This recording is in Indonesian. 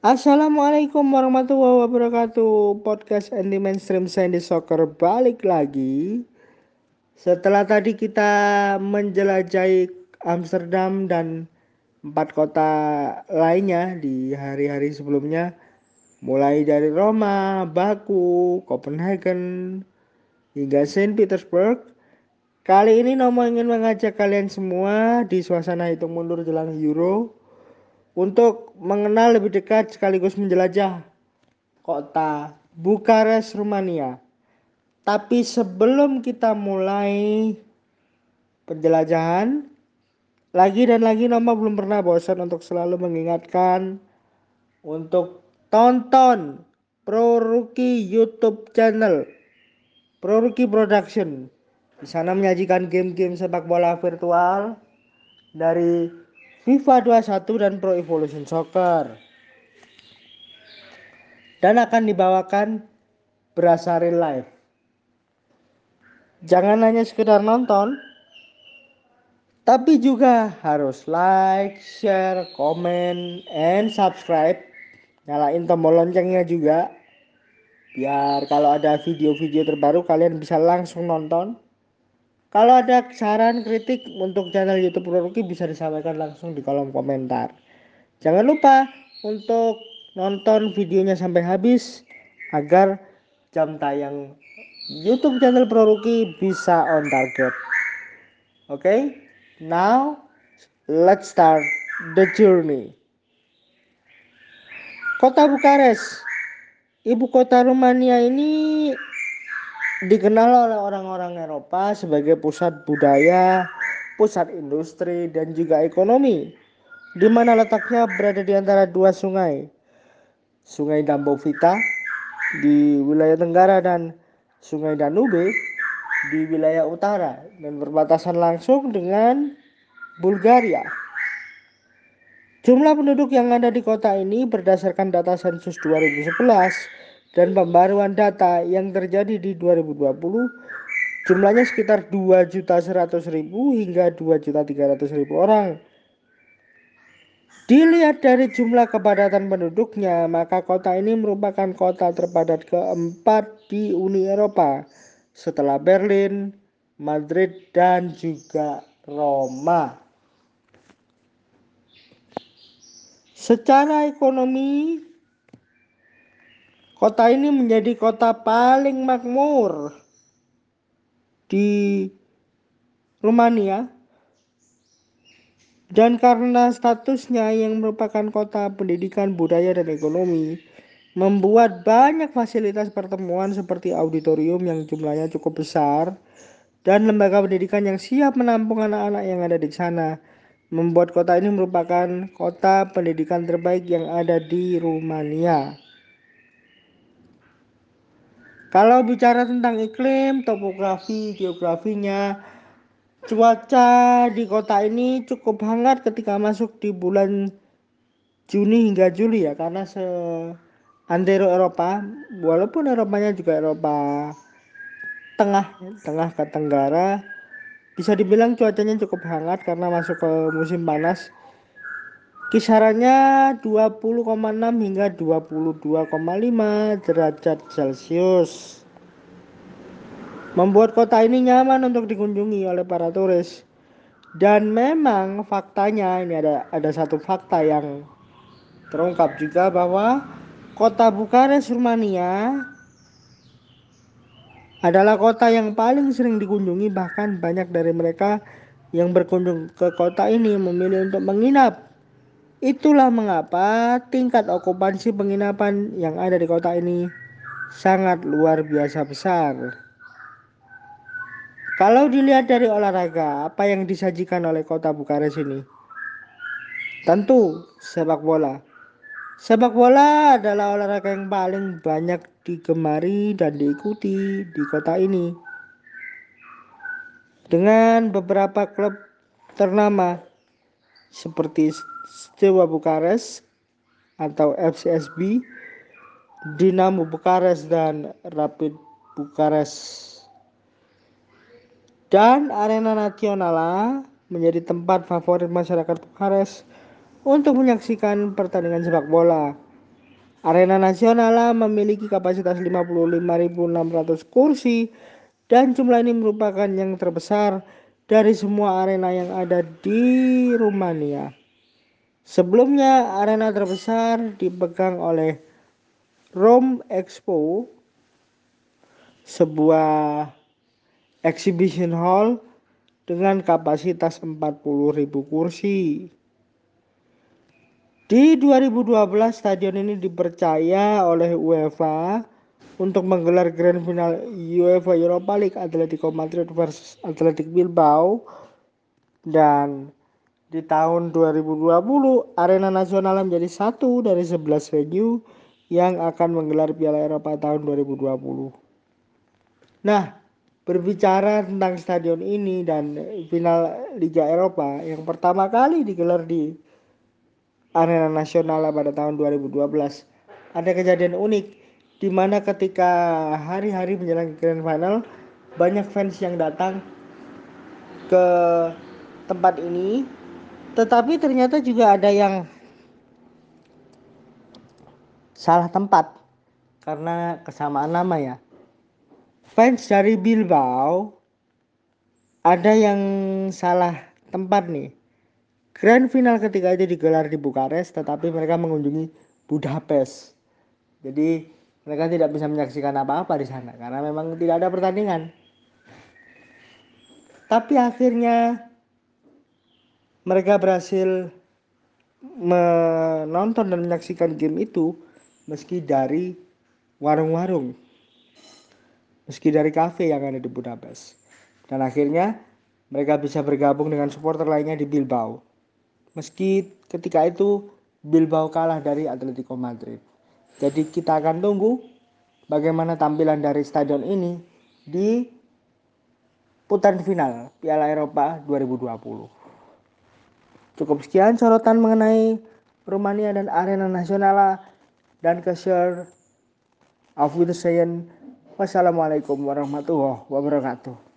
Assalamualaikum warahmatullahi wabarakatuh. Podcast Anti Mainstream Sandy Soccer balik lagi. Setelah tadi kita menjelajahi Amsterdam dan empat kota lainnya di hari-hari sebelumnya. Mulai dari Roma, Baku, Copenhagen, hingga Saint Petersburg. Kali ini Nomo ingin mengajak kalian semua di suasana hitung mundur jelang Euro untuk mengenal lebih dekat sekaligus menjelajah kota Bukares, Rumania. Tapi sebelum kita mulai penjelajahan, lagi dan lagi Noma belum pernah bosan untuk selalu mengingatkan untuk tonton Pro Rookie YouTube channel Pro Rookie Production. Di sana menyajikan game-game sepak bola virtual dari FIFA 21 dan Pro Evolution Soccer. Dan akan dibawakan berasa real life. Jangan hanya sekedar nonton, tapi juga harus like, share, komen, and subscribe. Nyalain tombol loncengnya juga. Biar kalau ada video-video terbaru kalian bisa langsung nonton. Kalau ada saran kritik untuk channel YouTube Ruki bisa disampaikan langsung di kolom komentar. Jangan lupa untuk nonton videonya sampai habis agar jam tayang YouTube channel Ruki bisa on target. Oke, okay? now let's start the journey. Kota Bukares, ibu kota Rumania ini dikenal oleh orang-orang Eropa sebagai pusat budaya, pusat industri, dan juga ekonomi, di mana letaknya berada di antara dua sungai, Sungai Dambovita di wilayah Tenggara dan Sungai Danube di wilayah utara dan berbatasan langsung dengan Bulgaria. Jumlah penduduk yang ada di kota ini berdasarkan data sensus 2011 dan pembaruan data yang terjadi di 2020 jumlahnya sekitar 2.100.000 hingga 2.300.000 orang. Dilihat dari jumlah kepadatan penduduknya, maka kota ini merupakan kota terpadat keempat di Uni Eropa setelah Berlin, Madrid, dan juga Roma. Secara ekonomi, Kota ini menjadi kota paling makmur di Rumania dan karena statusnya yang merupakan kota pendidikan, budaya, dan ekonomi, membuat banyak fasilitas pertemuan seperti auditorium yang jumlahnya cukup besar dan lembaga pendidikan yang siap menampung anak-anak yang ada di sana. Membuat kota ini merupakan kota pendidikan terbaik yang ada di Rumania. Kalau bicara tentang iklim, topografi, geografinya, cuaca di kota ini cukup hangat ketika masuk di bulan Juni hingga Juli ya karena se antero Eropa walaupun Eropanya juga Eropa tengah tengah ke tenggara bisa dibilang cuacanya cukup hangat karena masuk ke musim panas Kisarannya 20,6 hingga 22,5 derajat Celcius. Membuat kota ini nyaman untuk dikunjungi oleh para turis. Dan memang faktanya ini ada ada satu fakta yang terungkap juga bahwa kota Bukares Rumania adalah kota yang paling sering dikunjungi bahkan banyak dari mereka yang berkunjung ke kota ini memilih untuk menginap Itulah mengapa tingkat okupansi penginapan yang ada di kota ini sangat luar biasa besar. Kalau dilihat dari olahraga, apa yang disajikan oleh kota Bukares ini? Tentu sepak bola. Sepak bola adalah olahraga yang paling banyak digemari dan diikuti di kota ini. Dengan beberapa klub ternama seperti Steaua Bukares atau FCSB, Dinamo Bukares dan Rapid Bukares. Dan Arena Nasional menjadi tempat favorit masyarakat Bukares untuk menyaksikan pertandingan sepak bola. Arena Nasional memiliki kapasitas 55.600 kursi dan jumlah ini merupakan yang terbesar dari semua arena yang ada di Rumania. Sebelumnya arena terbesar dipegang oleh Rome Expo, sebuah exhibition hall dengan kapasitas 40.000 kursi. Di 2012 stadion ini dipercaya oleh UEFA untuk menggelar grand final UEFA Europa League Atletico Madrid versus Athletic Bilbao dan di tahun 2020 Arena Nasional menjadi satu dari 11 venue yang akan menggelar Piala Eropa tahun 2020. Nah, berbicara tentang stadion ini dan final Liga Eropa yang pertama kali digelar di arena nasional pada tahun 2012 ada kejadian unik di mana ketika hari-hari menjelang grand final banyak fans yang datang ke tempat ini. Tetapi ternyata juga ada yang salah tempat karena kesamaan nama ya. Fans dari Bilbao ada yang salah tempat nih. Grand final ketika itu digelar di Bukares, tetapi mereka mengunjungi Budapest. Jadi mereka tidak bisa menyaksikan apa-apa di sana karena memang tidak ada pertandingan. Tapi akhirnya mereka berhasil menonton dan menyaksikan game itu meski dari warung-warung, meski dari kafe yang ada di Budapest. Dan akhirnya mereka bisa bergabung dengan supporter lainnya di Bilbao meski ketika itu Bilbao kalah dari Atletico Madrid. Jadi kita akan tunggu bagaimana tampilan dari stadion ini di putaran final Piala Eropa 2020. Cukup sekian sorotan mengenai Rumania dan arena nasional dan keser Auf. Wassalamualaikum warahmatullahi wabarakatuh.